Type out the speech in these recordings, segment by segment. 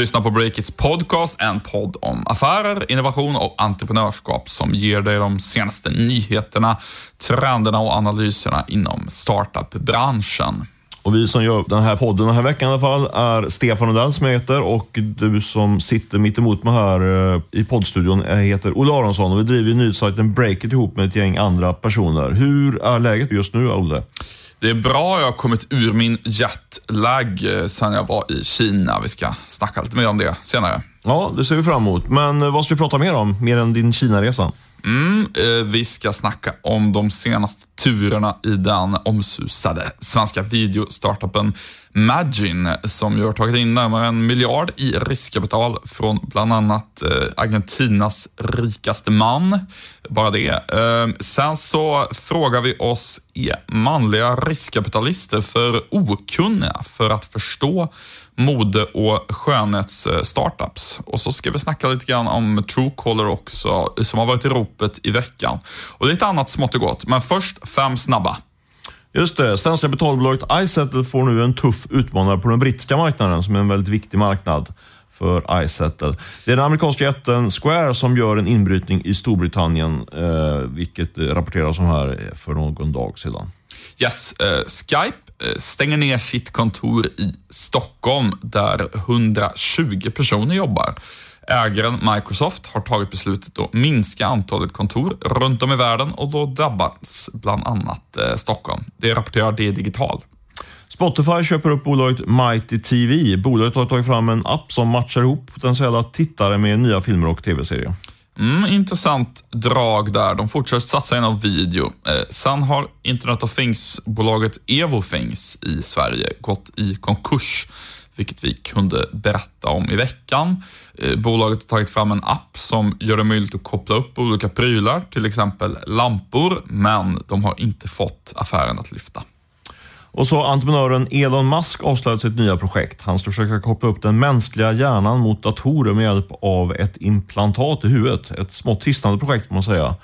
Lyssnar på Breakits podcast, en podd om affärer, innovation och entreprenörskap som ger dig de senaste nyheterna, trenderna och analyserna inom startup-branschen. Och vi som gör den här podden den här veckan i alla fall är Stefan Odell som jag heter och du som sitter mitt emot mig här eh, i poddstudion eh, heter Olle Aronsson och vi driver nyhetssajten Breakit ihop med ett gäng andra personer. Hur är läget just nu, Olle? Det är bra, jag har kommit ur min jetlag eh, sen jag var i Kina. Vi ska snacka lite mer om det senare. Ja, det ser vi fram emot. Men eh, vad ska vi prata mer om, mer än din Kina-resa? Mm, eh, vi ska snacka om de senaste turerna i den omsusade svenska videostartupen Magin, som ju har tagit in närmare en miljard i riskkapital från bland annat eh, Argentinas rikaste man. Bara det. Ehm, sen så frågar vi oss, är manliga riskkapitalister för okunniga för att förstå mode och skönhetsstartups. Och så ska vi snacka lite grann om Truecaller också, som har varit i ropet i veckan. Och lite annat smått och gott. Men först fem snabba. Just det, svenska betalbolaget iSettle får nu en tuff utmanare på den brittiska marknaden, som är en väldigt viktig marknad för iSettle. Det är den amerikanska jätten Square som gör en inbrytning i Storbritannien, eh, vilket rapporteras om här för någon dag sedan. Yes, eh, Skype eh, stänger ner sitt kontor i Stockholm där 120 personer jobbar. Ägaren Microsoft har tagit beslutet att minska antalet kontor runt om i världen och då drabbas bland annat eh, Stockholm. Det rapporterar det Digital. Spotify köper upp bolaget Mighty TV. Bolaget har tagit fram en app som matchar ihop potentiella tittare med nya filmer och tv-serier. Mm, intressant drag där. De fortsätter satsa inom video. Eh, sen har Internet of Things-bolaget Evofings i Sverige gått i konkurs, vilket vi kunde berätta om i veckan. Eh, bolaget har tagit fram en app som gör det möjligt att koppla upp olika prylar, till exempel lampor, men de har inte fått affären att lyfta. Och så entreprenören Elon Musk avslöjade sitt nya projekt. Han ska försöka koppla upp den mänskliga hjärnan mot datorer med hjälp av ett implantat i huvudet. Ett smått hisnande projekt får man säga.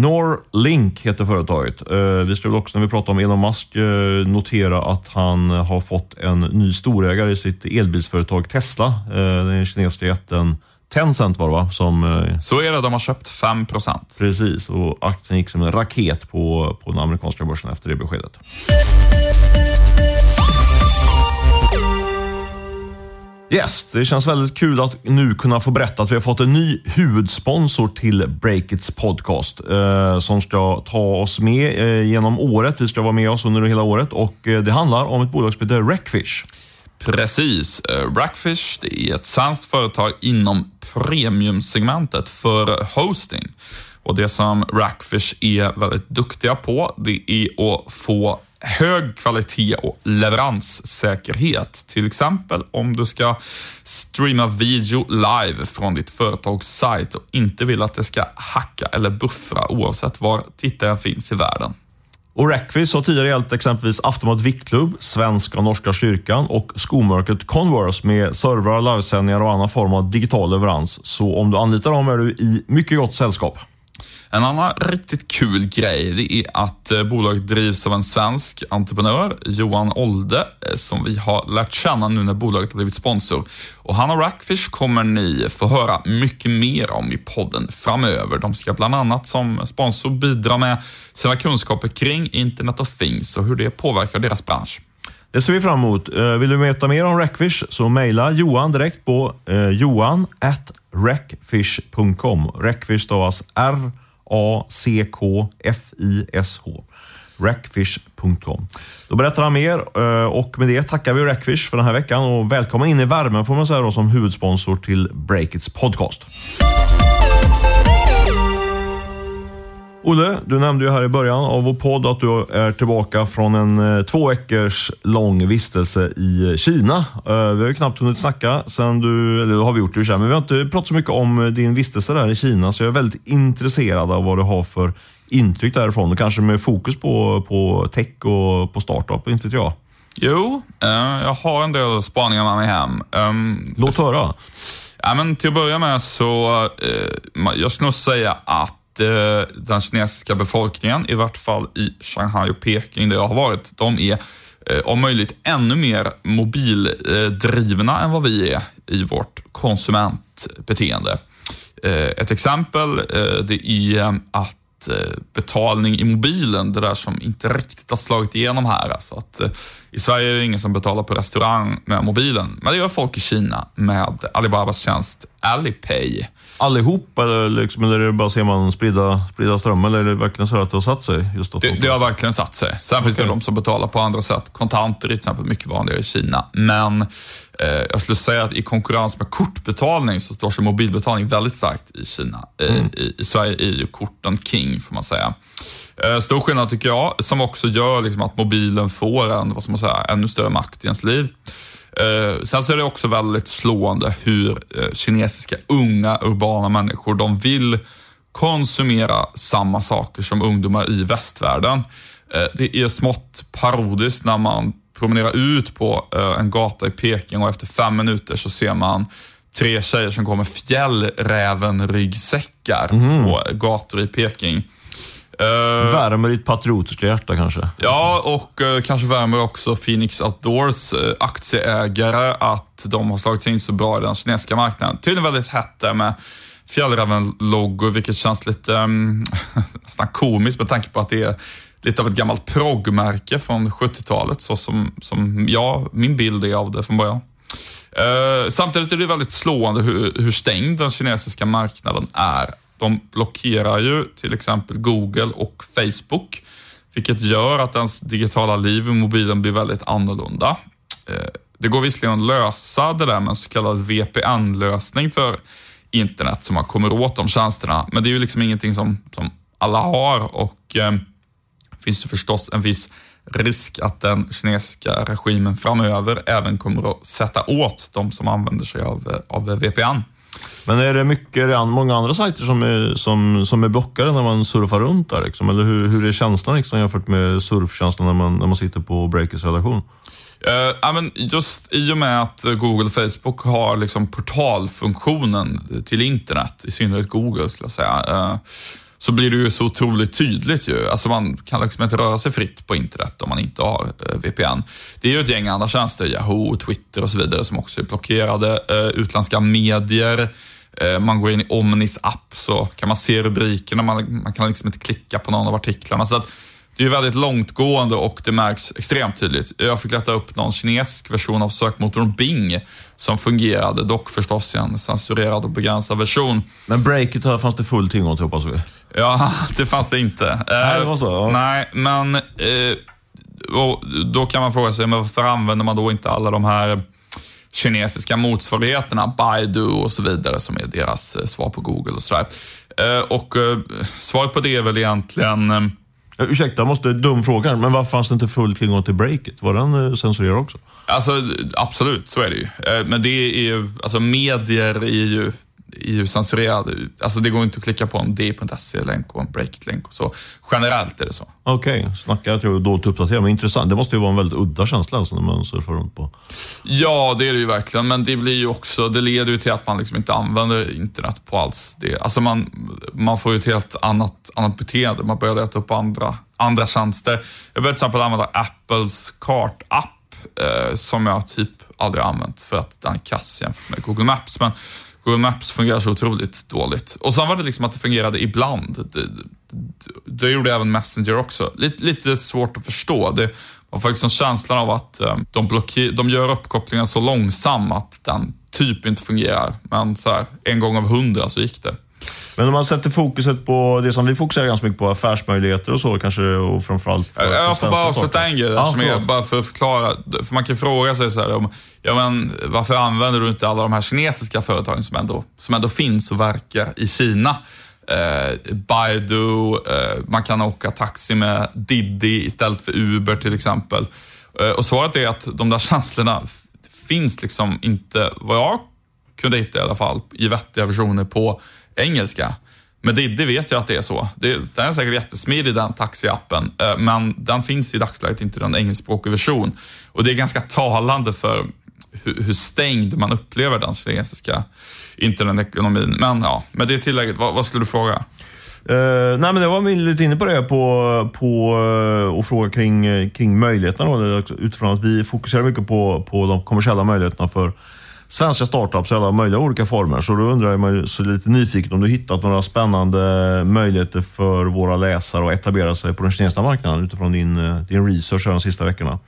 Norlink heter företaget. Eh, vi ska väl också när vi pratar om Elon Musk eh, notera att han har fått en ny storägare i sitt elbilsföretag Tesla. Eh, den kinesiska jätten Tencent var det va? Som, Så är det, de har köpt 5% Precis, och aktien gick som en raket på, på den amerikanska börsen efter det beskedet. Yes, det känns väldigt kul att nu kunna få berätta att vi har fått en ny huvudsponsor till Breakits podcast eh, som ska ta oss med eh, genom året. Vi ska vara med oss under hela året och eh, det handlar om ett bolag som heter Rackfish. Precis. Eh, Rackfish det är ett svenskt företag inom premiumsegmentet för hosting. Och Det som Rackfish är väldigt duktiga på, det är att få hög kvalitet och leveranssäkerhet. Till exempel om du ska streama video live från ditt företags sajt och inte vill att det ska hacka eller buffra oavsett var tittaren finns i världen. Och Rackfish har tidigare hjälpt exempelvis Aftonbladet Viktklubb, Svenska och Norska kyrkan och skomärket Converse med servrar, livesändningar och annan form av digital leverans. Så om du anlitar dem är du i mycket gott sällskap. En annan riktigt kul grej det är att eh, bolaget drivs av en svensk entreprenör, Johan Olde, eh, som vi har lärt känna nu när bolaget har blivit sponsor. Och han och Rackfish kommer ni få höra mycket mer om i podden framöver. De ska bland annat som sponsor bidra med sina kunskaper kring Internet of Things och hur det påverkar deras bransch. Det ser vi fram emot. Eh, vill du veta mer om Rackfish så mejla Johan direkt på eh, johan at rackfish.com. Rackfish stavas R A-C-K-F-I-S-H. Rackfish.com. Då berättar han mer eh, och med det tackar vi Rackfish för den här veckan och välkommen in i värmen får man säga då, som huvudsponsor till Breakits podcast. Olle, du nämnde ju här i början av vår podd att du är tillbaka från en eh, två veckors lång vistelse i Kina. Eh, vi har ju knappt hunnit snacka sen du, eller det har vi gjort i men vi har inte pratat så mycket om din vistelse där i Kina, så jag är väldigt intresserad av vad du har för intryck därifrån och kanske med fokus på, på tech och på startup, inte vet jag. Jo, eh, jag har en del spaningar med mig hem. Ehm, Låt höra. Ja, men till att börja med så, jag skulle nog säga att Eh, den kinesiska befolkningen, i vart fall i Shanghai och Peking där jag har varit, de är eh, om möjligt ännu mer mobildrivna än vad vi är i vårt konsumentbeteende. Eh, ett exempel eh, det är att betalning i mobilen, det där som inte riktigt har slagit igenom här. Alltså att, I Sverige är det ingen som betalar på restaurang med mobilen, men det gör folk i Kina med Alibabas tjänst Alipay allihop eller, liksom, eller är det bara ser man spridda, spridda strömmar? Eller är det verkligen så att det har satt sig? Just det, det har verkligen satt sig. Sen okay. finns det de som betalar på andra sätt. Kontanter är till exempel mycket vanligare i Kina. Men eh, jag skulle säga att i konkurrens med kortbetalning så står sig mobilbetalning väldigt starkt i Kina. Mm. I, I, Sverige är ju korten king, får man säga. Eh, stor skillnad tycker jag, som också gör liksom att mobilen får en, vad ska man säga, ännu större makt i ens liv. Eh, sen så är det också väldigt slående hur eh, kinesiska unga urbana människor, de vill konsumera samma saker som ungdomar i västvärlden. Eh, det är smått parodiskt när man promenerar ut på en gata i Peking och efter fem minuter så ser man tre tjejer som går med fjällräven-ryggsäckar mm. på gator i Peking. Uh, värmer ditt patriotiska hjärta kanske? Ja, och uh, kanske värmer också Phoenix Outdoors uh, aktieägare att de har slagit sig in så bra i den kinesiska marknaden. Tydligen väldigt hett där med Fjällräven-loggor, vilket känns lite um, nästan komiskt med tanke på att det är lite av ett gammalt proggmärke från 70-talet, så som, som ja, min bild är av det från början. Uh, samtidigt är det väldigt slående hur, hur stängd den kinesiska marknaden är de blockerar ju till exempel Google och Facebook, vilket gör att ens digitala liv i mobilen blir väldigt annorlunda. Eh, det går visserligen att lösa det där med en så kallad VPN-lösning för internet så man kommer åt de tjänsterna, men det är ju liksom ingenting som, som alla har och eh, finns ju förstås en viss risk att den kinesiska regimen framöver även kommer att sätta åt de som använder sig av, eh, av VPN. Men är det mycket, många andra sajter som är, som, som är blockade när man surfar runt där? Liksom? Eller hur, hur är känslan liksom, jämfört med surfkänslan när man, när man sitter på Breakers redaktion? Eh, uh, I men just i och med att Google och Facebook har liksom portalfunktionen till internet, i synnerhet Google skulle jag säga, uh, så blir det ju så otroligt tydligt ju. Alltså man kan liksom inte röra sig fritt på internet om man inte har eh, VPN. Det är ju ett gäng andra tjänster, Yahoo, Twitter och så vidare, som också är blockerade. Eh, utländska medier, Eh, man går in i Omnis app så kan man se rubrikerna, man, man kan liksom inte klicka på någon av artiklarna. Så att det är väldigt långtgående och det märks extremt tydligt. Jag fick leta upp någon kinesisk version av sökmotorn Bing som fungerade, dock förstås i en censurerad och begränsad version. Men breaket här fanns det full tillgång till hoppas vi? Ja, det fanns det inte. Nej, det var så? Ja. Nej, men eh, då kan man fråga sig, men varför använder man då inte alla de här kinesiska motsvarigheterna, Baidu och så vidare, som är deras eh, svar på Google och sådär. Eh, och eh, svaret på det är väl egentligen... Ursäkta, jag måste, dum fråga, men varför fanns det inte full tillgång till Breakit? Var den censurerad också? Alltså, absolut, så är det ju. Men det är ju, alltså medier är ju är ju censurerad. Alltså det går inte att klicka på en d.se-länk och en breakit-länk och så. Generellt är det så. Okej, okay. snacka jag tror dåligt uppdaterad, men intressant. Det måste ju vara en väldigt udda känsla alltså, när man surfar runt på. Ja, det är det ju verkligen, men det blir ju också, det leder ju till att man liksom inte använder internet på alls det. Alltså man, man får ju ett helt annat, annat beteende. Man börjar leta upp andra, andra tjänster. Jag började till exempel använda Apples kartapp eh, som jag typ aldrig använt för att den är kass jämfört med Google Maps. Men Google Maps fungerar så otroligt dåligt. Och sen var det liksom att det fungerade ibland. Det, det, det gjorde även Messenger också. Lite, lite svårt att förstå. Det var faktiskt som känslan av att eh, de, blocker, de gör uppkopplingen så långsam att den typ inte fungerar. Men så här, en gång av hundra så gick det. Men om man sätter fokuset på det som vi fokuserar ganska mycket på, affärsmöjligheter och så kanske, och framförallt för, Jag får bara avsluta en grej där, som är, bara för att förklara. För man kan fråga sig så här, om, ja, men, varför använder du inte alla de här kinesiska företagen som ändå, som ändå finns och verkar i Kina? Eh, Baidu, eh, man kan åka taxi med Diddy istället för Uber till exempel. Eh, och svaret är att de där känslorna finns liksom inte, vad jag kunde hitta i alla fall, i vettiga versioner på engelska. Med Diddy vet jag att det är så. Det, den är säkert jättesmidig den taxiappen, eh, men den finns i dagsläget inte i den engelskspråkiga version. Och det är ganska talande för hur, hur stängd man upplever den kinesiska internetekonomin. Men ja, med det tillägget, vad, vad skulle du fråga? Uh, nej, men det var vi lite inne på det, på, på uh, och fråga kring, kring möjligheterna. Då, utifrån att vi fokuserar mycket på, på de kommersiella möjligheterna för svenska startups i alla möjliga olika former. Så då undrar man så lite nyfiket om du hittat några spännande möjligheter för våra läsare att etablera sig på den kinesiska marknaden utifrån din, eh, din research de sista veckorna.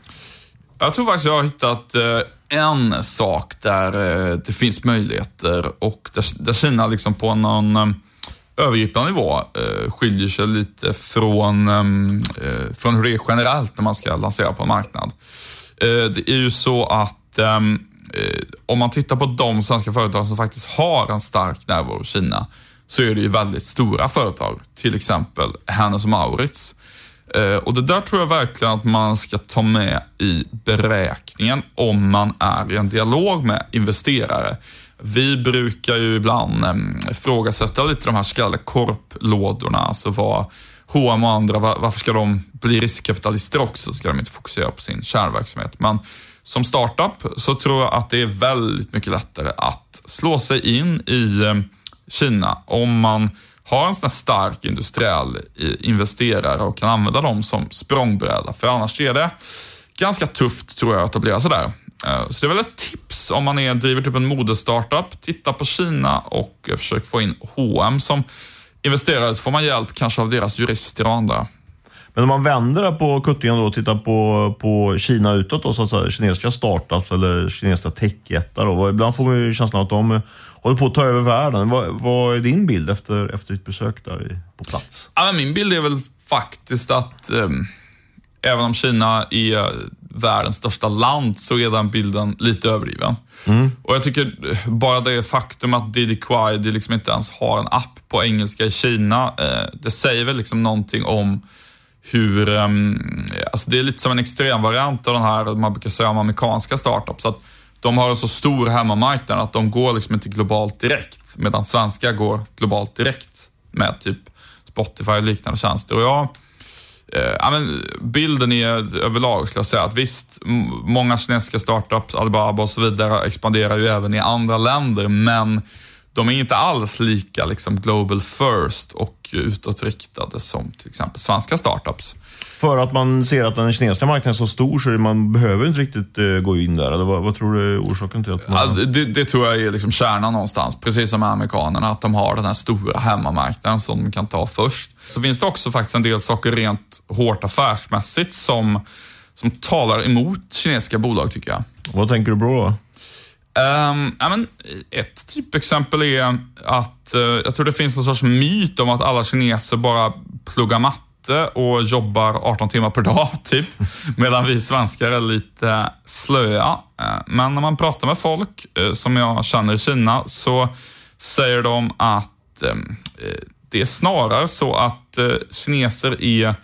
Jag tror faktiskt jag har hittat eh, en sak där eh, det finns möjligheter och där Kina liksom på någon övergripande nivå skiljer sig lite från, från hur det är generellt när man ska lansera på en marknad. Det är ju så att Eh, om man tittar på de svenska företag som faktiskt har en stark närvaro i Kina, så är det ju väldigt stora företag. Till exempel Hennes Maurits. Eh, och det där tror jag verkligen att man ska ta med i beräkningen om man är i en dialog med investerare. Vi brukar ju ibland eh, ifrågasätta lite de här så kallade korplådorna, alltså vad H&M och andra, varför ska de bli riskkapitalister också? Ska de inte fokusera på sin kärnverksamhet? Men som startup så tror jag att det är väldigt mycket lättare att slå sig in i eh, Kina om man har en sån här stark industriell eh, investerare och kan använda dem som språngbräda. För annars är det ganska tufft tror jag att etablera sig där. Eh, så det är väl ett tips om man är, driver typ en modestartup. Titta på Kina och försök få in H&M som investerare så får man hjälp kanske av deras jurister och andra. Men om man vänder på kuttingen och tittar på, på Kina utåt, då, så att säga, kinesiska startups eller kinesiska techjättar. Ibland får man ju känslan att de håller på att ta över världen. Vad, vad är din bild efter, efter ditt besök där på plats? Ja, min bild är väl faktiskt att eh, även om Kina är världens största land så är den bilden lite överdriven. Mm. Och jag tycker bara det faktum att Quai liksom inte ens har en app på engelska i Kina, eh, det säger väl liksom någonting om hur, um, alltså det är lite som en extrem variant av den här, man brukar säga om amerikanska startups. Att de har en så stor hemmamarknad att de går liksom inte globalt direkt. Medan svenska går globalt direkt med typ Spotify och liknande tjänster. Och jag, eh, men bilden är överlag skulle jag säga att visst, många kinesiska startups, Alibaba och så vidare expanderar ju även i andra länder, men de är inte alls lika liksom, global first och utåtriktade som till exempel svenska startups. För att man ser att den kinesiska marknaden är så stor så man behöver inte riktigt uh, gå in där? Eller vad, vad, tror du är orsaken till att man... Ja, det, det, tror jag är liksom kärnan någonstans. Precis som med amerikanerna, att de har den här stora hemmamarknaden som de kan ta först. Så finns det också faktiskt en del saker rent hårt affärsmässigt som, som talar emot kinesiska bolag tycker jag. Vad tänker du på då? Um, ja, men ett typexempel är att uh, jag tror det finns någon sorts myt om att alla kineser bara pluggar matte och jobbar 18 timmar per dag, typ. Medan vi svenskar är lite slöa. Uh, men när man pratar med folk uh, som jag känner i Kina så säger de att ehm, det är snarare så att kineser är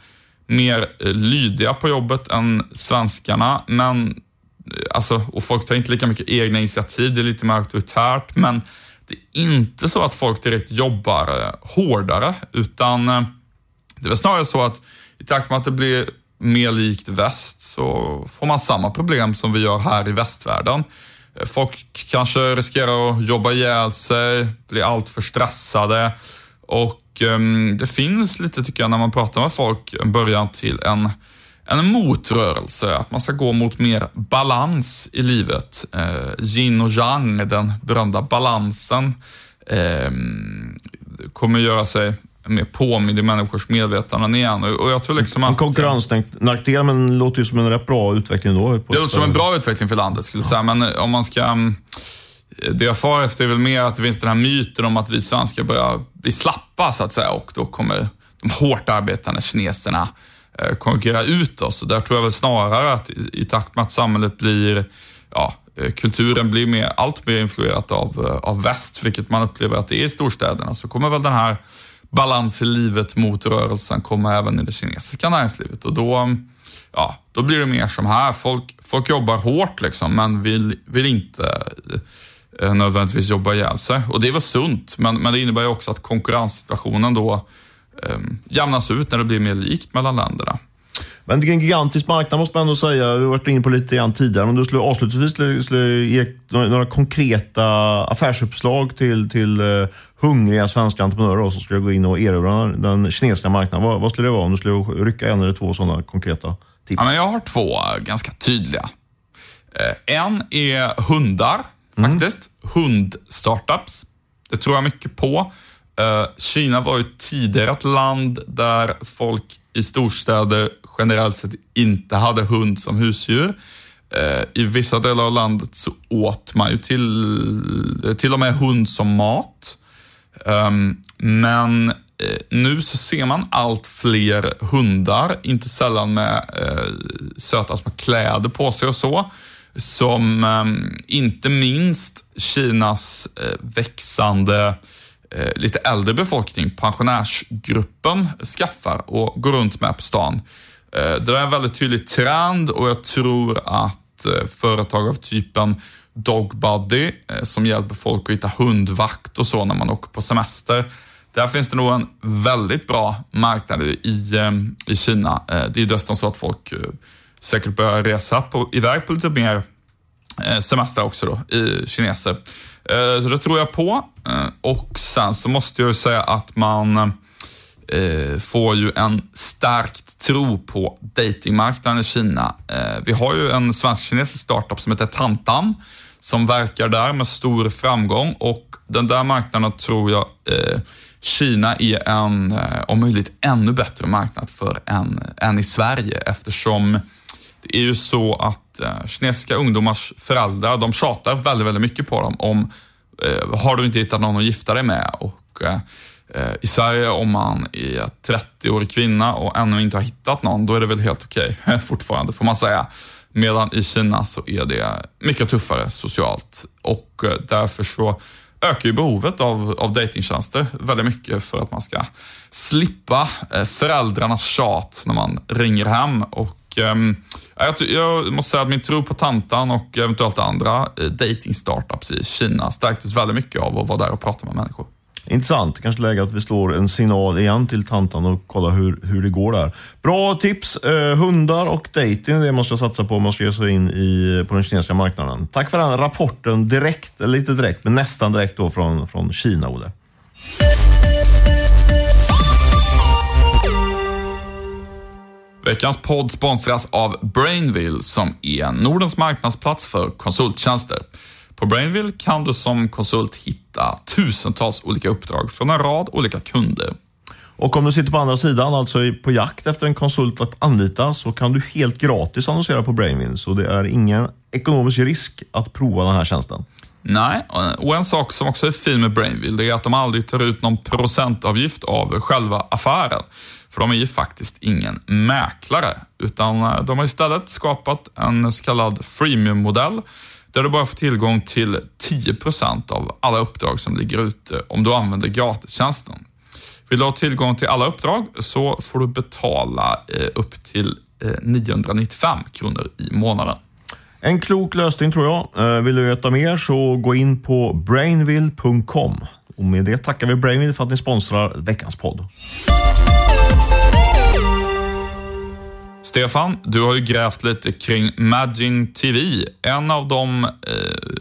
mer lydiga på jobbet än svenskarna, men alltså, och folk tar inte lika mycket egna initiativ, det är lite mer auktoritärt, men det är inte så att folk direkt jobbar eh, hårdare, utan eh, det är väl snarare så att i takt med att det blir mer likt väst så får man samma problem som vi gör här i västvärlden. Eh, folk kanske riskerar att jobba ihjäl sig, bli alltför stressade och ehm, det finns lite, tycker jag, när man pratar med folk, en början till en en motrörelse, att man ska gå mot mer balans i livet. Eh, yin och yang, den berömda balansen, eh, kommer göra sig mer påmind i människors medvetanden igen. Och jag tror liksom att... En konkurrensnackdel, men det låter ju som en rätt bra utveckling då. det låter som en bra utveckling för landet, skulle jag säga. Men om man ska... Mm, det jag far efter är väl mer att det finns den här myten om att vi svenskar börjar bli slappa, så att säga. Och då kommer de hårt arbetande kineserna Eh, Eh, konkurrera ut oss. Och där tror jag väl snarare att i, i takt med att samhället blir, ja, eh, kulturen blir mer, allt mer influerat av, eh, av väst, vilket man upplever att det är i storstäderna, så kommer väl den här balans i livet mot rörelsen komma även i det kinesiska näringslivet. Och då, ja, då blir det mer som här, folk, folk jobbar hårt liksom, men vill, vill inte nödvändigtvis jobba ihjäl sig. Och det var sunt, men, men det innebär ju också att konkurrenssituationen då jämnas ut när det blir mer likt mellan länderna. Men det är en gigantisk marknad måste man ändå säga. Vi har varit inne på lite grann tidigare. Men du skulle avslutningsvis skulle, skulle ge några konkreta affärsuppslag till, till uh, hungriga svenska entreprenörer som skulle gå in och erövra den kinesiska marknaden. Vad, vad skulle det vara om du skulle rycka en eller två sådana konkreta tips? Ja, men jag har två ganska tydliga. Uh, en är hundar, mm. faktiskt. Hundstartups. Det tror jag mycket på. Eh, Kina var ju tidigare ett land där folk i storstäder generellt sett inte hade hund som husdjur. Eh, I vissa delar av landet så åt man ju till, eh, till och med hund som mat. Ehm, men nu så ser man allt fler hundar, inte sällan med söta små kläder på sig och så som ehm, inte minst Kinas växande Eh, Eh, lite äldre befolkning, pensionärsgruppen, skaffar och går runt med på stan. Eh, det där är en väldigt tydlig trend och jag tror att eh, företag av typen Dogbuddy som hjälper folk att hitta hundvakt och så när man åker på semester. Där finns det nog en väldigt bra marknad i, i Kina. Det är dessutom så att folk säkert börjar resa på, iväg på lite mer semester också då, i kineser. Eh, så det tror jag på. Eh, och sen så måste jag ju säga att man eh, får ju en starkt tro på datingmarknaden i Kina. Vi har ju en svensk-kinesisk startup som heter Tantam som verkar där med stor framgång och den där marknaden tror jag Kina är en, om möjligt, ännu bättre marknad för än, än i Sverige eftersom det är ju så att eh, kinesiska ungdomars föräldrar, de tjatar väldigt, väldigt mycket på dem om, eh, har du inte hittat någon att gifta dig med? Och eh, eh i Sverige, om man är 30-årig kvinna och ännu inte har hittat någon, då är det väl helt okej okay, fortfarande, får man säga. Medan i Kina så är det mycket tuffare socialt och eh, därför så ökar ju behovet av, av datingtjänster väldigt mycket för att man ska slippa eh, föräldrarnas tjat när man ringer hem. Och Ehm, jag, jag, måste säga att min tro på Tantan och eventuellt andra eh, dating startups i Kina stärktes väldigt mycket av att vara där och prata med människor. Intressant. Kanske läge att vi slår en signal igen till tantan och kollar hur, hur det går där. Bra tips. Eh, hundar och dating, det man ska satsa på om man ska ge sig in i, på den kinesiska marknaden. Tack för den rapporten direkt, eller lite direkt, men nästan direkt då från, från Kina, Olle. Veckans podd sponsras av Brainville som är Nordens marknadsplats för konsulttjänster. På Brainville kan du som konsult hitta tusentals olika uppdrag från en rad olika kunder. Och om du sitter på andra sidan, alltså på jakt efter en konsult att anlita, så kan du helt gratis annonsera på Brainville. Så det är ingen ekonomisk risk att prova den här tjänsten. Nej, och en sak som också är fin med Brainville, det är att de aldrig tar ut någon procentavgift av själva affären. För de är ju faktiskt ingen mäklare, utan eh, de har istället skapat en så kallad freemium-modell där du bara får tillgång till 10% av alla uppdrag som ligger ute om du använder gratistjänsten. Vill du ha tillgång till alla uppdrag så får du betala eh, upp till eh, 995 kronor i månaden. En klok lösning tror jag. Eh, vill du veta mer så gå in på brainville.com. Och med det tackar vi Brainville för att ni sponsrar veckans podd. Stefan, du har ju grävt lite kring Magin TV, en av de, eh,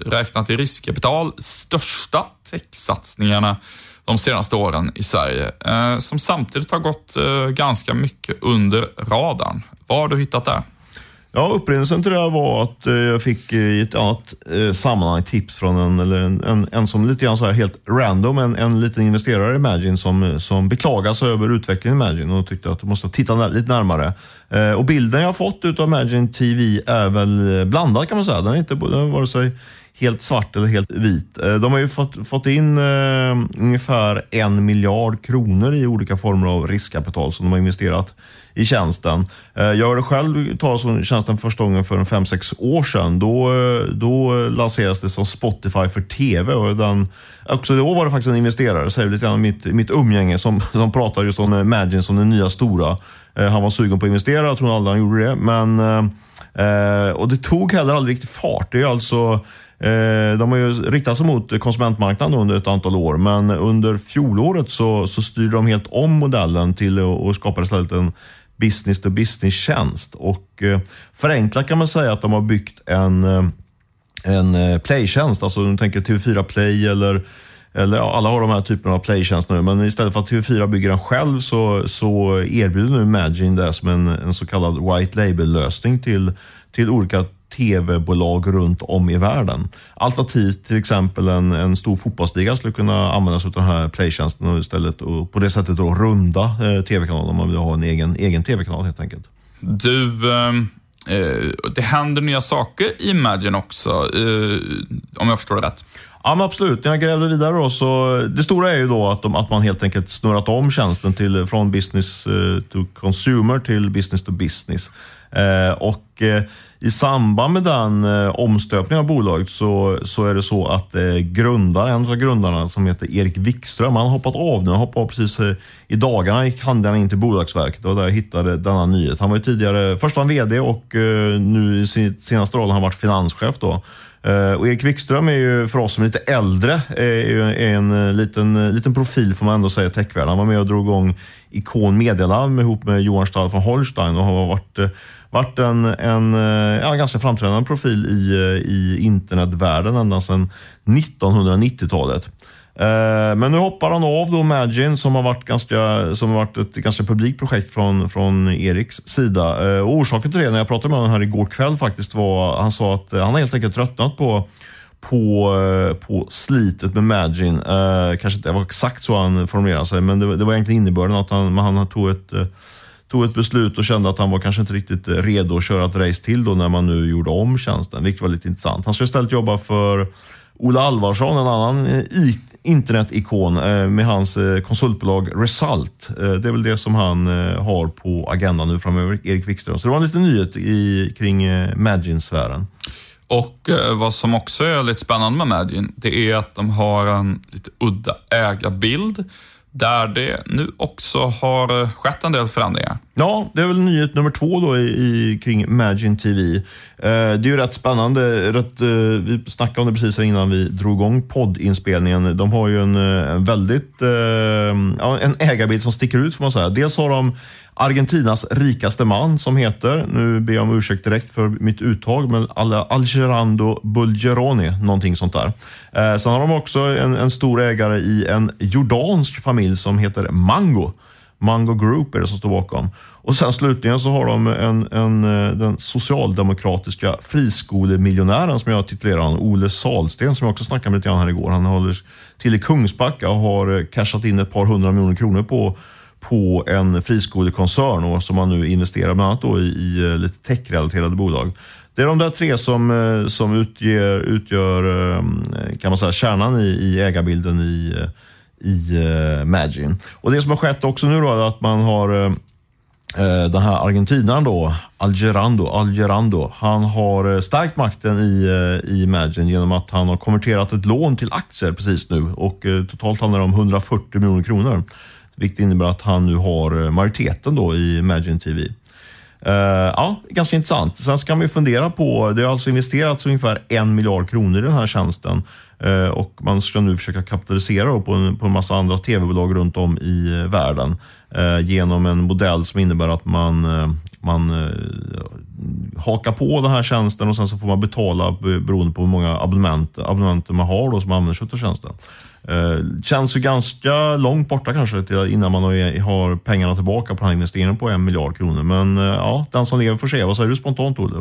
räknat i riskkapital, största techsatsningarna de senaste åren i Sverige, eh, som samtidigt har gått eh, ganska mycket under radarn. Vad har du hittat där? Ja, upprinnelsen till det här var att eh, jag fick eh, i ett annat eh, sammanhang tips från en, eller en, en, en som lite grann så här helt random, en, en liten investerare i Imagine som, som beklagade sig över utvecklingen i Imagine och tyckte att du måste titta lite närmare. Eh, och bilden jag har fått utav Imagine TV är väl blandad kan man säga. Den är inte den är vare sig helt svart eller helt vit. Eh, de har ju fått, fått in eh, ungefär en miljard kronor i olika former av riskkapital som de har investerat i tjänsten. Eh, jag hörde själv talas om tjänsten första gången för 5-6 år sedan. Då, eh, då lanserades det som Spotify för TV. Och den, också då var det faktiskt en investerare, säger lite grann mitt, mitt umgänge, som, som pratade just om eh, Imagine som den nya stora. Eh, han var sugen på att investera, jag tror aldrig han gjorde det. Men, och det tog heller aldrig riktigt fart. Det är alltså Eh, de har ju riktat sig mot konsumentmarknaden under ett antal år, men under fjolåret så, så styrde de helt om modellen till att skapa istället en business to business-tjänst. Och eh, förenklat kan man säga att de har byggt en, eh, en playtjänst, alltså du tänker TV4 Play eller eller ja, alla har de här typerna av playtjänst nu, men istället för att TV4 bygger den själv så, så erbjuder nu Imagine det som en, en så kallad white label-lösning till, till olika tv-bolag runt om i världen. Alternativt till exempel en, en stor fotbollsliga skulle kunna använda sig av den här playtjänsten istället och på det sättet då runda eh, tv-kanalen om man vill ha en egen, egen tv-kanal helt enkelt. Du, ehm, eh, det händer nya saker i Imagine också, eh, om jag förstår det rätt. Ja, men absolut. När jag grävde vidare då, så det stora är ju då att, de, att man helt enkelt snurrat om tjänsten till, från business eh, to consumer till business to business. Eh, och eh, i samband med den eh, omstöpningen av bolaget så, så är det så att eh, grundaren, en av grundarna som heter Erik Wikström, han har hoppat av nu. Han hoppade av precis eh, i dagarna, gick han in till Bolagsverket och där jag hittade denna nyhet. Han var ju tidigare, först var han VD och eh, nu i sin senaste roll har han varit finanschef då. Eh, och Erik Wikström är ju för oss som är lite äldre eh, är en eh, liten, liten profil får man ändå säga i techvärlden. Han var med och drog igång Ikon Medialarm ihop med Johan Stahl från Holstein och har varit varit en, en ja, ganska framträdande profil i, i internetvärlden ända sedan 1990-talet. Eh, men nu hoppar han av då Magin som har varit, ganska, som har varit ett ganska publikt projekt från, från Eriks sida. Eh, och orsaken till det, när jag pratade med honom här igår kväll faktiskt, var han sa att eh, han har helt enkelt tröttnat på på, på slitet med Magin. Kanske inte var exakt så han formulerade sig, men det, det var egentligen innebörden att han, han tog ett tog ett beslut och kände att han var kanske inte riktigt redo att köra ett race till då när man nu gjorde om tjänsten, vilket var lite intressant. Han ska istället jobba för Ola Alvarsson, en annan IT internetikon eh, med hans eh, konsultbolag Result. Eh, det är väl det som han har på agendan nu framöver, Erik Wikström. Så det var en liten nyhet i, kring Magin-sfären. Och vad som också är lite spännande med Magin, det är att de har en lite udda ägarbild där det nu också har eh, skett en del förändringar. Ja, det är väl nyhet nummer två då i, i kring Magin TV. Eh, det är ju rätt spännande. Rätt, eh, vi snackade om det precis innan vi drog igång poddinspelningen. De har ju en, en väldigt eh, en ägarbild som sticker ut får man säga. Dels har de Argentinas rikaste man som heter, nu ber jag om ursäkt direkt för mitt uttag, men Algerando Bulgeroni, någonting sånt där. Eh, sen har de också en, en stor ägare i en jordansk familj som heter Mango. Mango Group är det som står bakom. Och sen slutligen så har de en, en, eh, den socialdemokratiska friskolemiljonären som jag titulerar honom, Ole Salsten, som jag också snackade med lite grann här igår. Han håller till i Kungsbacka och har eh, cashat in ett par hundra miljoner kronor på på en friskolekoncern och som man nu investerar bland annat då i, i eh, lite techrelaterade bolag. Det är de där tre som, eh, som utger, utgör eh, kan man säga, kärnan i, i ägarbilden i, i Magin. Och Det som har skett också nu då är att man har den här argentinaren då, Algerando, Algerando, han har stärkt makten i, i Imagine genom att han har konverterat ett lån till aktier precis nu och totalt handlar det om 140 miljoner kronor. Vilket innebär att han nu har eh, majoriteten då i Imagine TV. Uh, eh, ja, ganska intressant. Sen ska man ju fundera på, det har alltså investerats ungefär en miljard kronor i den här tjänsten uh, och man ska nu försöka kapitalisera på en, på en massa andra tv-bolag runt om i uh, världen genom en modell som innebär att man, man hakar på den här tjänsten och sen så får man betala beroende på hur många abonnement, abonnenter man har då som använder sig av tjänsten. Eh, känns ju ganska långt borta kanske till innan man har pengarna tillbaka på den här investeringen på en miljard kronor. Men eh, ja, den som lever får se. Vad säger du spontant Olle?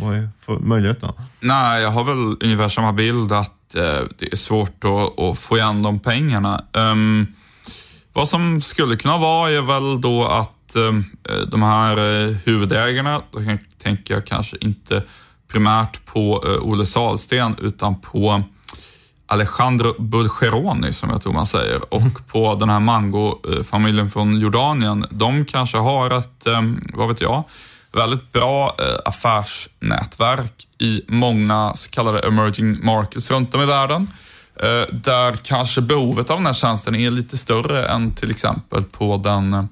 Vad är möjligheterna? Nej, jag har väl ungefär samma bild att eh, det är svårt att, att, få igen de pengarna. Um, vad som skulle kunna vara är väl då att um, de här uh, huvudägarna, då tänker jag kanske inte primärt på uh, Olle Salsten utan på Alejandro Bulgeroni, som jag tror man säger, och på den här Mango-familjen från Jordanien. De kanske har ett, eh, vad vet jag, väldigt bra eh, affärsnätverk i många så kallade emerging markets runt om i världen. Eh, där kanske behovet av den här tjänsten är lite större än till exempel på den,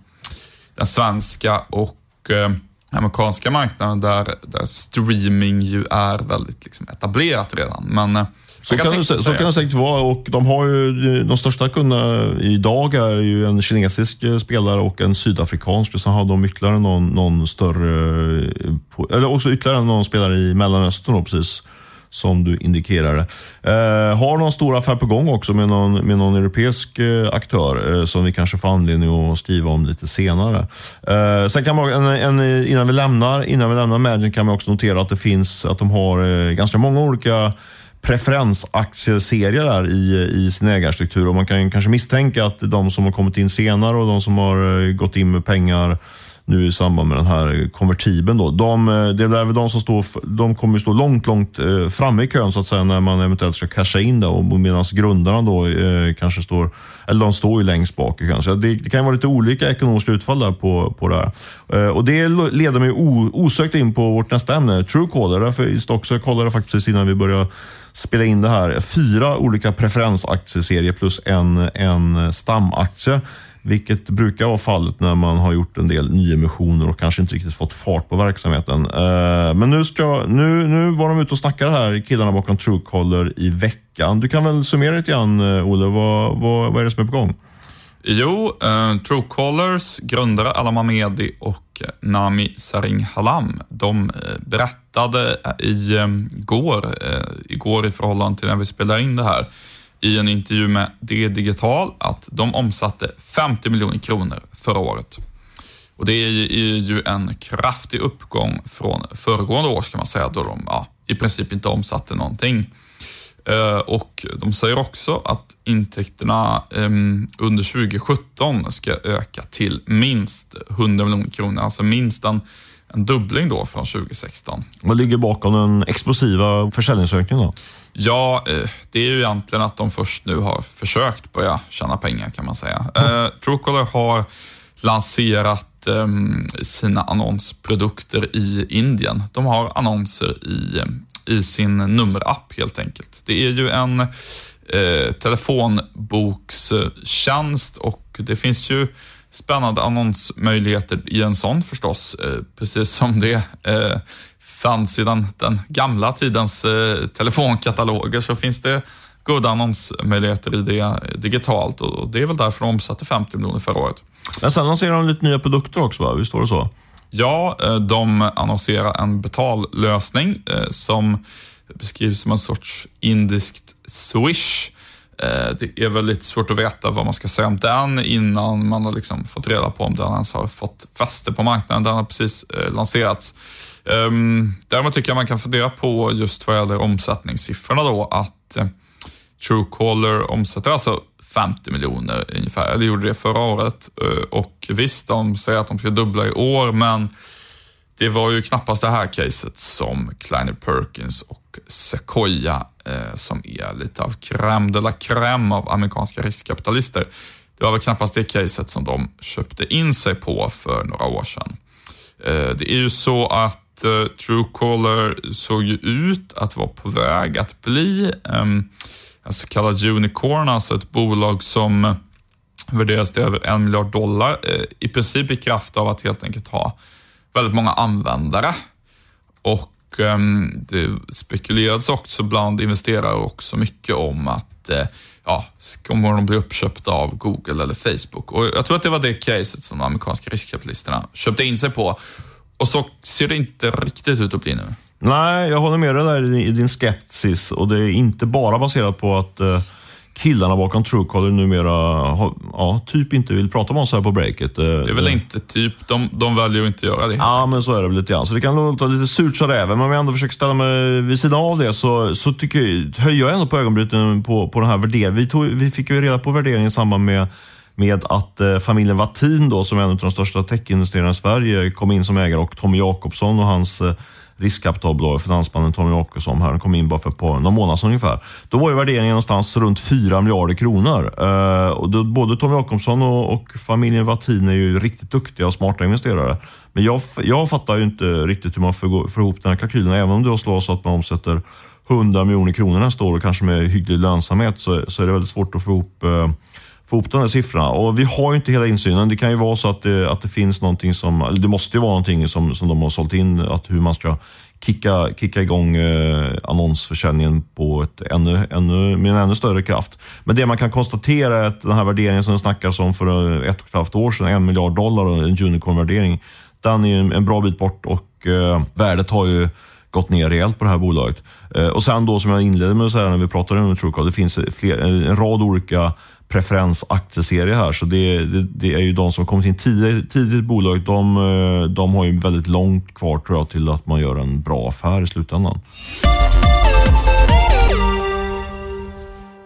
den svenska och amerikanska marknaden där, där streaming ju är väldigt liksom, etablerat redan. Men så kan tänka så kan det säkert vara. Och de, har ju, de största kunderna idag är ju en kinesisk eh, spelare och en sydafrikansk. Sen har de ytterligare någon, någon större, eh, eller också ytterligare någon spelare i Mellanöstern då, precis som du indikerade. Eh, har någon stor affär på gång också med någon, med någon europeisk eh, aktör eh, som vi kanske får anledning att skriva om lite senare. Sen kan man, en, en, innan, vi lämnar, innan vi lämnar Imagine kan man också notera att det finns, att de har ganska många olika preferensaktieserier där i, i sin ägarstruktur och man kan ju kanske misstänka att de som har kommit in senare och de som har eh, gått in med pengar nu i samband med den här konvertibeln. Då. De, eh, det är väl de som står, de kommer stå långt, långt eh, framme i kön så att säga när man eventuellt ska casha in det och medan grundarna då eh, kanske står, eller de står ju längst bak i kön. Så det, det kan ju vara lite olika ekonomiska utfall där på, på det här. Eh, och det leder mig o, osökt in på vårt nästa ämne, Truecaller. Därför i jag kollade faktiskt innan vi började spela in det här. Fyra olika preferensaktieserier plus en, en stamaktie. Vilket brukar vara fallet när man har gjort en del nyemissioner och kanske inte riktigt fått fart på verksamheten. Eh, men nu, ska, nu, nu var de ute och snackade här, killarna bakom Truecaller i veckan. Du kan väl summera lite grann, eh, Olle. Vad, vad, vad är det som är på gång? Jo, eh, Truecallers grundare Alam Ahmedi och och Nami Saringhalam, de eh, berättade eh, igår, eh, igår i förhållande till när vi spelade in det här, i en intervju med D Digital att de omsatte 50 miljoner kronor förra året. Och det är ju- är ju en kraftig uppgång från föregående år, ska man säga, då de ja, i princip inte omsatte någonting. Eh, Och de säger också att intäkterna em, under 2017 ska öka till minst 100 miljoner kronor, alltså minst en, en dubbling då från 2016. Vad ligger bakom den explosiva försäljningsökningen då? Ja, eh, det är ju egentligen att de först nu har försökt börja tjäna pengar kan man säga. Eh, Truecaller har lanserat em, sina annonsprodukter i Indien. De har annonser i, em, i sin numerapp helt enkelt. Det är ju en eh, telefonbokstjänst och det finns ju spännande annonsmöjligheter i en sån förstås, eh, precis som det eh, fanns i den, den gamla tidens eh, telefonkataloger så finns det goda annonsmöjligheter i det digitalt och det är väl därför de omsatte 50 miljoner förra året. Men sen lanserar de lite nya produkter också, va? visst var det så? Ja, eh, de annonserar en betallösning eh, som beskrivs som en sorts indiskt Swish. Eh, det är väl lite svårt att veta vad man ska säga om den innan man har liksom fått reda på om den ens har fått fäste på marknaden. Den har precis lanserats. Ehm, däremot tycker jag man kan fundera på just vad gäller omsättningssiffrorna då, att Truecaller omsätter alltså 50 miljoner ungefär, eller gjorde det förra året. Eh, och visst, de säger att de ska dubbla i år, men det var ju knappast det här caset som Kleiner Perkins och Sequoia, eh, som är lite av crème de la crème av amerikanska riskkapitalister. Det var väl knappast det caset som de köpte in sig på för några år sedan. Eh, det är ju så att Truecaller såg ju ut att vara på väg att bli ehm, Alltså, en så kallad unicorn, alltså ett bolag som eh, värderas till över en miljard dollar. Eh, I princip i kraft av att helt enkelt ha väldigt många användare. Och ehm, det spekulerades också bland investerare också mycket om att eh, ja, kommer de bli uppköpta av Google eller Facebook? Och jag tror att det var det caset som de amerikanska riskkapitalisterna köpte in sig på. Och så ser det inte riktigt ut att bli nu. Nej, jag håller med dig där i din skepsis och det är inte bara baserat på att eh, killarna bakom Truecaller numera ja, typ inte vill prata med oss här på breaket. Eh, Det är väl inte typ, de, de väljer ju inte att göra det. Ja, men så är det väl lite grann. Så det kan låta lite surt sa räven, men om jag ändå försöker ställa mig vid sidan av det så, så tycker jag, höjer jag ändå på ögonbrynen på, på den här värderingen. Vi, tog, vi fick ju reda på värderingen i samband med, med att eh, familjen Wattin, då, som är en av de största techinvesterarna i Sverige, kom in som ägare och Tommy Jakobsson och hans eh, Riskkapitalbolaget, finansmannen Tommy Jakobsson, här, kom in bara för ett par, några månader sedan ungefär. Då var ju värderingen någonstans runt 4 miljarder kronor. Eh, och då, både Tommy Jakobsson och, och familjen Wattin är ju riktigt duktiga och smarta investerare. Men jag, jag fattar ju inte riktigt hur man får, får ihop den här kalkylen. Även om det slår så att man omsätter 100 miljoner kronor nästa år och kanske med hygglig lönsamhet så, så är det väldigt svårt att få ihop eh, få ihop de här siffrorna. Och vi har ju inte hela insynen. Det kan ju vara så att det, att det finns någonting som, eller det måste ju vara någonting som, som de har sålt in, att hur man ska kicka, kicka igång eh, annonsförsäljningen på ett ännu, ännu, med en ännu större kraft. Men det man kan konstatera är att den här värderingen som det snackas om för eh, ett och ett halvt år sedan, en miljard dollar och en unicorn-värdering, den är en bra bit bort och eh, värdet har ju gått ner rejält på det här bolaget. Eh, och sen då som jag inledde med att säga när vi pratade om Truecaller, det finns fler, en rad olika preferensaktieserie här. Så det, det, det, är ju de som kommit in tidigt, tidigt i bolaget. De, eh, de har ju väldigt långt kvar tror jag till att man gör en bra affär i slutändan.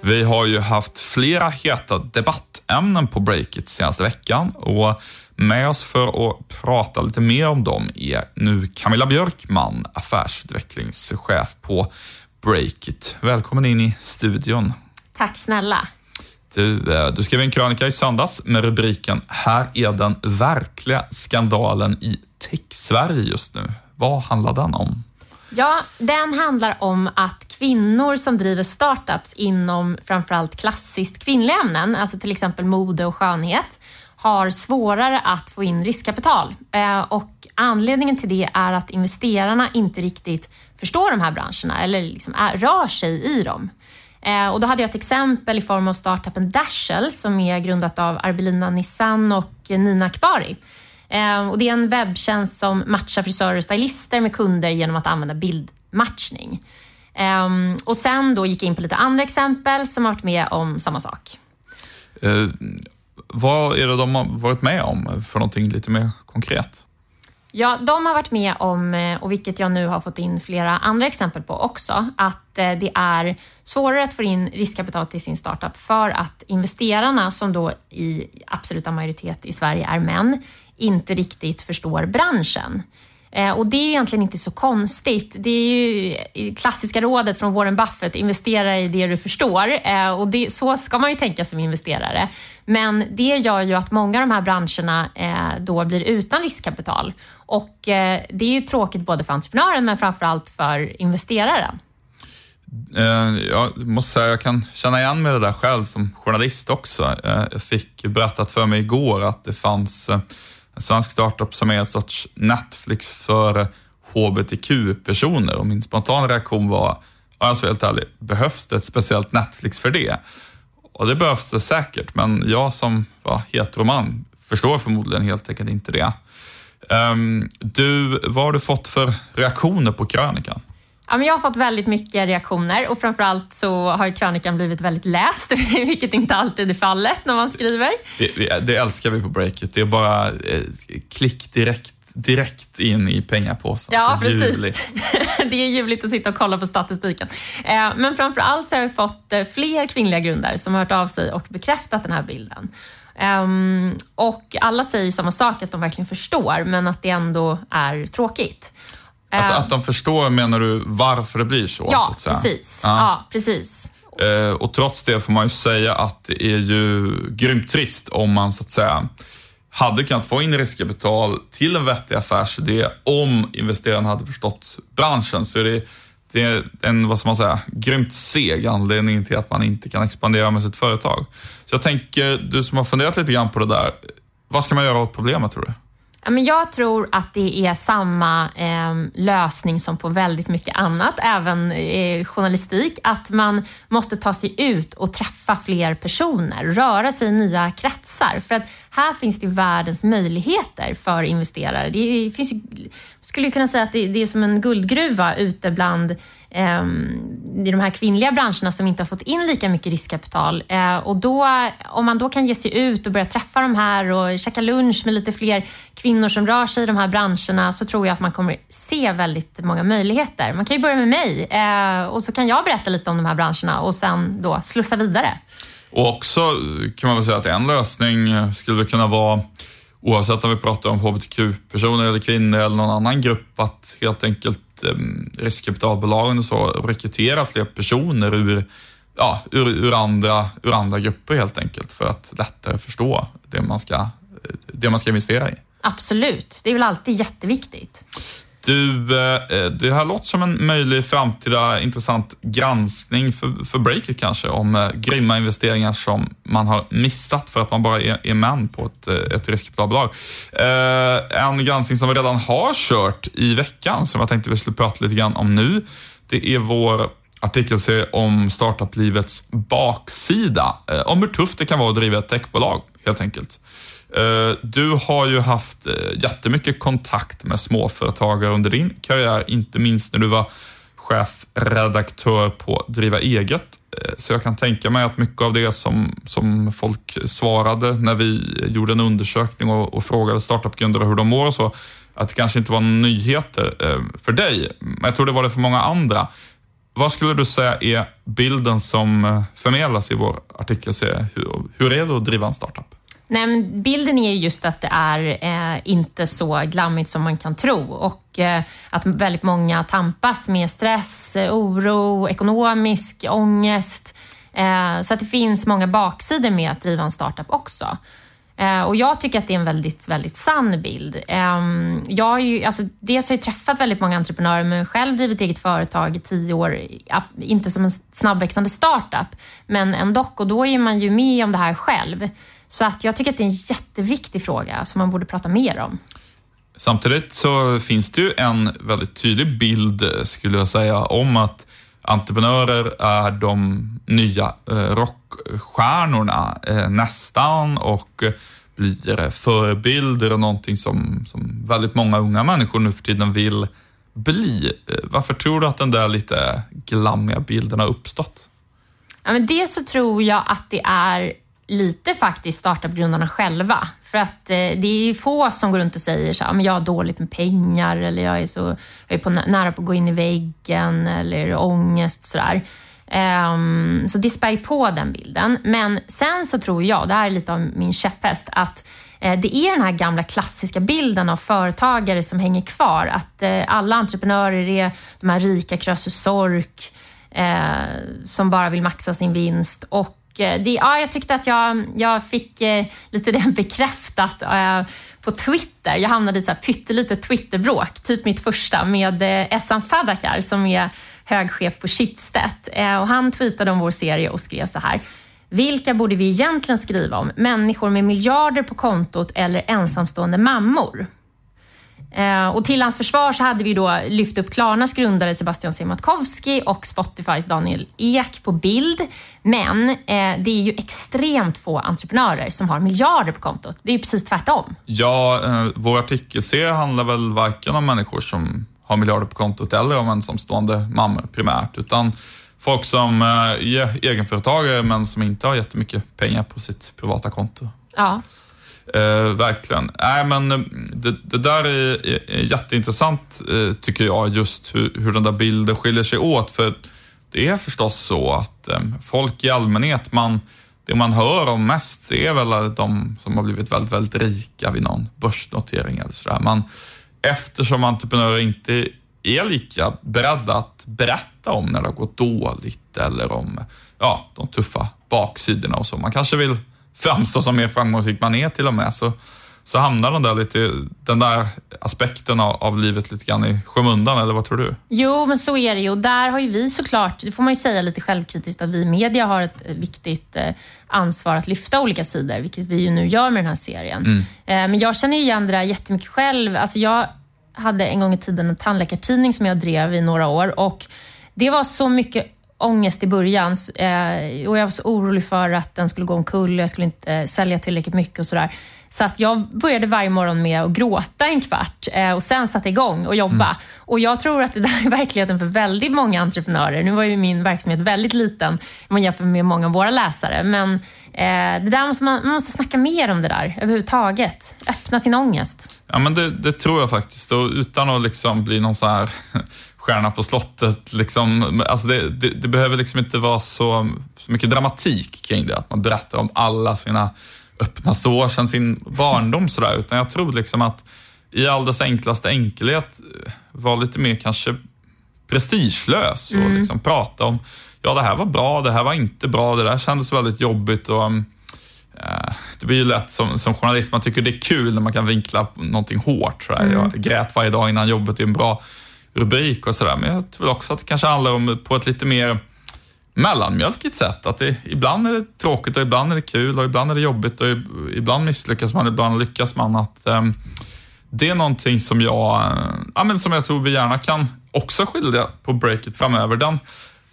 Vi har ju haft flera heta debattämnen på Breakit senaste veckan och med oss för att prata lite mer om dem är nu Camilla Björkman, affärsutvecklingschef på Breakit. Välkommen in i studion. Tack snälla. Du, eh, du skrev en krönika i söndags med rubriken “Här är den verkliga skandalen i tech-Sverige just nu”. Vad handlar den om? Ja, den handlar om att kvinnor som driver startups inom framförallt klassiskt kvinnliga ämnen, alltså till exempel mode och skönhet, har svårare att få in riskkapital. Eh, och anledningen till det är att investerarna inte riktigt förstår de här branscherna eller liksom är, rör sig i dem. Eh, och då hade jag ett exempel i form av startupen Dashel som är grundat av Arbelina Nissan och Nina Akbari. Eh, och det är en webbtjänst som matchar frisörer och stylister med kunder genom att använda bildmatchning. Eh, och sen då gick jag in på lite andra exempel som har varit med om samma sak. Eh, vad är det de har varit med om för någonting lite mer konkret? Ja, de har varit med om, eh, och vilket jag nu har fått in flera andra exempel på också, att eh, det är svårare att få in riskkapital till sin startup för att investerarna, som då i absoluta majoritet i Sverige är män, inte riktigt förstår branschen. Eh, och det är egentligen inte så konstigt. Det är ju klassiska rådet från Warren Buffett, investera i det du förstår. Eh, och det, så ska man ju tänka som investerare. Men det gör ju att många av de här branscherna eh, då blir utan riskkapital. Och det är ju tråkigt både för entreprenören men framförallt för investeraren. Jag måste säga, jag kan känna igen mig det där själv som journalist också. Jag fick berättat för mig igår att det fanns en svensk startup som är en sorts Netflix för hbtq-personer och min spontana reaktion var, jag ska vara helt ärlig, behövs det ett speciellt Netflix för det? Och det behövs det säkert, men jag som var heteroman förstår förmodligen helt enkelt inte det. Um, du, vad har du fått för reaktioner på krönikan? Ja, men jag har fått väldigt mycket reaktioner och framförallt så har krönikan blivit väldigt läst, vilket inte alltid är fallet när man skriver. Det, det älskar vi på Breakit. Det är bara eh, klick direkt direkt in i pengapåsen. Ja, precis. det är ljuvligt att sitta och kolla på statistiken. Eh, men framför allt så har vi fått eh, fler kvinnliga grundare som har hört av sig och bekräftat den här bilden. Um, och alla säger samma sak, att de verkligen förstår, men att det ändå är tråkigt. Att, att de förstår, menar du, varför det blir så? Ja, så precis. Ja. ja. precis. Eh, och trots det får man ju säga att det är ju grymt trist om man så att säga hade kunnat få in riskkapital till en vettig affärsidé om investeraren hade förstått branschen. Så det, det är en, vad ska man säga, grymt seg anledning till att man inte kan expandera med sitt företag. Så jag tänker, du som har funderat lite grann på det där, vad ska man göra åt problemet tror du? Men jag tror att det är samma eh, lösning som på väldigt mycket annat, även eh, journalistik. Att man måste ta sig ut och träffa fler personer, röra sig i nya kretsar. För att här finns det världens möjligheter för investerare. Det finns ju, skulle kunna säga att det, det är som en guldgruva ute bland Ehm, i de här kvinnliga branscherna som inte har fått in lika mycket riskkapital. Eh, och då, om man då kan ge sig ut och börja träffa de här och käka lunch med lite fler kvinnor som rör sig i de här branscherna så tror jag att man kommer se väldigt många möjligheter. Man kan ju börja med mig eh, och så kan jag berätta lite om de här branscherna och sen då slussa vidare. Och också kan man väl säga att en lösning skulle kunna vara oavsett om vi pratar om hbtq-personer eller kvinnor eller någon annan grupp, att helt enkelt eh, riskkapitalbolagen och så rekrytera fler personer ur, ja, ur, ur, andra, ur andra grupper helt enkelt för att lättare förstå det man ska, eh, det man ska investera i. Absolut, det är väl alltid jätteviktigt. Du, eh, eh, det här låter som en möjlig framtida intressant granskning för, för Breakit kanske, om eh, grymma investeringar som man har missat för att man bara är, är män på ett, ett riskkapitalbolag. En granskning som vi redan har kört i veckan, som jag tänkte vi skulle prata lite grann om nu, det är vår artikelserie om startuplivets baksida. Om hur tufft det kan vara att driva ett techbolag, helt enkelt. Eh, du har ju haft eh, jättemycket kontakt med småföretagare under din karriär, inte minst när du var chefredaktör på Driva eget. Eh, så jag kan tänka mig att mycket av det som, som folk svarade när vi gjorde en undersökning och, och frågade startupgrundare hur de mår och så, att det kanske inte var nyheter för dig, men jag tror det var det för många andra. Vad skulle du säga är bilden som förmedlas i vår artikelserie? Hur, hur är det att driva en startup? Nej, men bilden är just att det är eh, inte så glammigt som man kan tro och eh, att väldigt många tampas med stress, eh, oro, ekonomisk ångest. Eh, så att det finns många baksidor med att driva en startup också. Eh, och jag tycker att det är en väldigt, väldigt sann bild. Ehm, jag har ju, alltså, dels har jag träffat väldigt många entreprenörer, men själv drivit eget företag i tio år. Inte som en snabbväxande startup, men ändå. Och då är man ju med om det här själv. Så att jag tycker att det är en jätteviktig fråga som man borde prata mer om. Samtidigt så finns det ju en väldigt tydlig bild, skulle jag säga, om att entreprenörer är de nya eh, rockstjärnorna eh, nästan och blir förebilder och någonting som, som väldigt många unga människor nu för tiden vill bli. Eh, varför tror du att den där lite glammiga bilden har uppstått? Ja, men dels så tror jag att det är lite faktiskt startupgrundarna själva. För att eh, det är få som går runt och säger så här, jag har dåligt med pengar eller jag är, så, jag är på, nära på att gå in i väggen eller ångest sådär. Um, så det spär på den bilden. Men sen så tror jag, det här är lite av min käpphäst, att eh, det är den här gamla klassiska bilden av företagare som hänger kvar. Att eh, alla entreprenörer är de här rika Krösus Sork eh, som bara vill maxa sin vinst och Eh, det, ja, jag tyckte att jag, jag fick eh, lite det bekräftat eh, på Twitter. Jag hamnade i ett pyttelitet Twitterbråk, typ mitt första, med Essan Fadakar som är högchef på Schibsted. Och han tweetade om vår serie och skrev så här. Vilka borde vi egentligen skriva om? Människor med miljarder på kontot eller ensamstående mammor? Eh, och till hans försvar så hade vi då lyft upp Klarnas grundare Sebastian Siemiatkowski och Spotifys Daniel Ek på bild. Men eh, det är ju extremt få entreprenörer som har miljarder på kontot. Det är ju precis tvärtom. Ja, eh, vår artikelserie handlar väl varken om människor som har miljarder på kontot eller om ensamstående mammor primärt, utan folk som är egenföretagare men som inte har jättemycket pengar på sitt privata konto. Ja. Eh, verkligen. Nej, men eh, det, det där är, är, jätteintressant eh, tycker jag, just hur, hur den där bilden skiljer sig åt. För det är förstås så att eh, folk i allmänhet, man, det man hör om mest, det är väl de som har blivit väldigt, väldigt rika vid någon börsnotering eller sådär. Man, eftersom entreprenörer inte är lika beredda att berätta om när det har gått dåligt eller om ja, de tuffa baksidorna och så. Man kanske vill framstå som mer framgångsrik man är till och med, så, så hamnar den där, lite, den där aspekten av, av livet lite grann i skymundan, eller vad tror du? Jo, men så är det ju. Där har ju vi såklart, det får man ju säga lite självkritiskt, att vi i media har ett viktigt eh, ansvar att lyfta olika sidor, vilket vi ju nu gör med den här serien. Mm. Eh, men jag känner igen det där jättemycket själv. Alltså jag hade en gång i tiden en tandläkartidning som jag drev i några år och det var så mycket ångest i början eh, och jag var så orolig för att den skulle gå omkull och jag skulle inte sälja tillräckligt mycket och sådär. Så att jag började varje morgon med att gråta en kvart eh, och sen satte igång och jobba. Mm. Och jag tror att det där är verkligheten för väldigt många entreprenörer. Nu var ju min verksamhet väldigt liten om man jämför med många av våra läsare. Men eh, det där måste man, man måste snacka mer om det där överhuvudtaget. Öppna sin ångest. Ja, men det, det tror jag faktiskt. Och utan att liksom bli någon så här Stjärna på slottet. Liksom, alltså det, det, det, behöver liksom inte vara så, så mycket dramatik kring det, att man berättar om alla sina öppna sår sedan sin barndom sådär, utan jag tror liksom att i all dess enklaste enkelhet eh, vara lite mer kanske prestigelös och mm. liksom prata om, ja det här var bra, det här var inte bra, det där kändes väldigt jobbigt och eh, det blir ju lätt som, som journalist, man tycker det är kul när man kan vinkla någonting hårt. Sådär. Mm. Jag grät varje dag innan jobbet, är en bra rubrik och sådär. Men jag tror också att det kanske handlar om på ett lite mer mellanmjölkigt sätt. Att det, ibland är det tråkigt och ibland är det kul och ibland är det jobbigt och ibland misslyckas man, ibland lyckas man. Att, um, det är någonting som jag, eh, ja, men som jag tror vi gärna kan också skilja på breaket framöver. Den,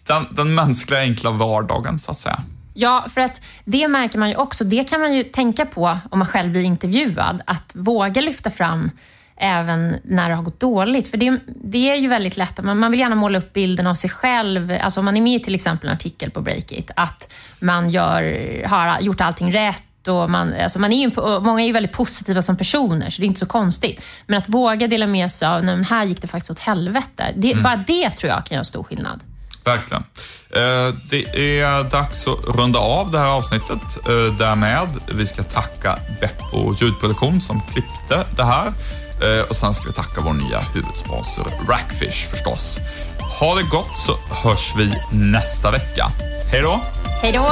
den, den mänskliga enkla vardagen så att säga. Ja, för att det märker man ju också. Det kan man ju tänka på om man själv blir intervjuad. Att våga lyfta fram även när det har gått dåligt. För det, det är ju väldigt lätt, man, man vill gärna måla upp bilden av sig själv. Alltså om man är med i till exempel en artikel på Breakit, att man gör, har gjort allting rätt och man, alltså man är ju, många är ju väldigt positiva som personer, så det är inte så konstigt. Men att våga dela med sig av, nej, här gick det faktiskt åt helvete. Det, mm. Bara det tror jag kan göra stor skillnad. Verkligen. Eh, det är dags att runda av det här avsnittet eh, därmed. Vi ska tacka Beppo ljudproduktion som klippte det här. Eh, och sen ska vi tacka vår nya huvudsponsor Rackfish förstås. Ha det gott så hörs vi nästa vecka. Hej då! Hej då!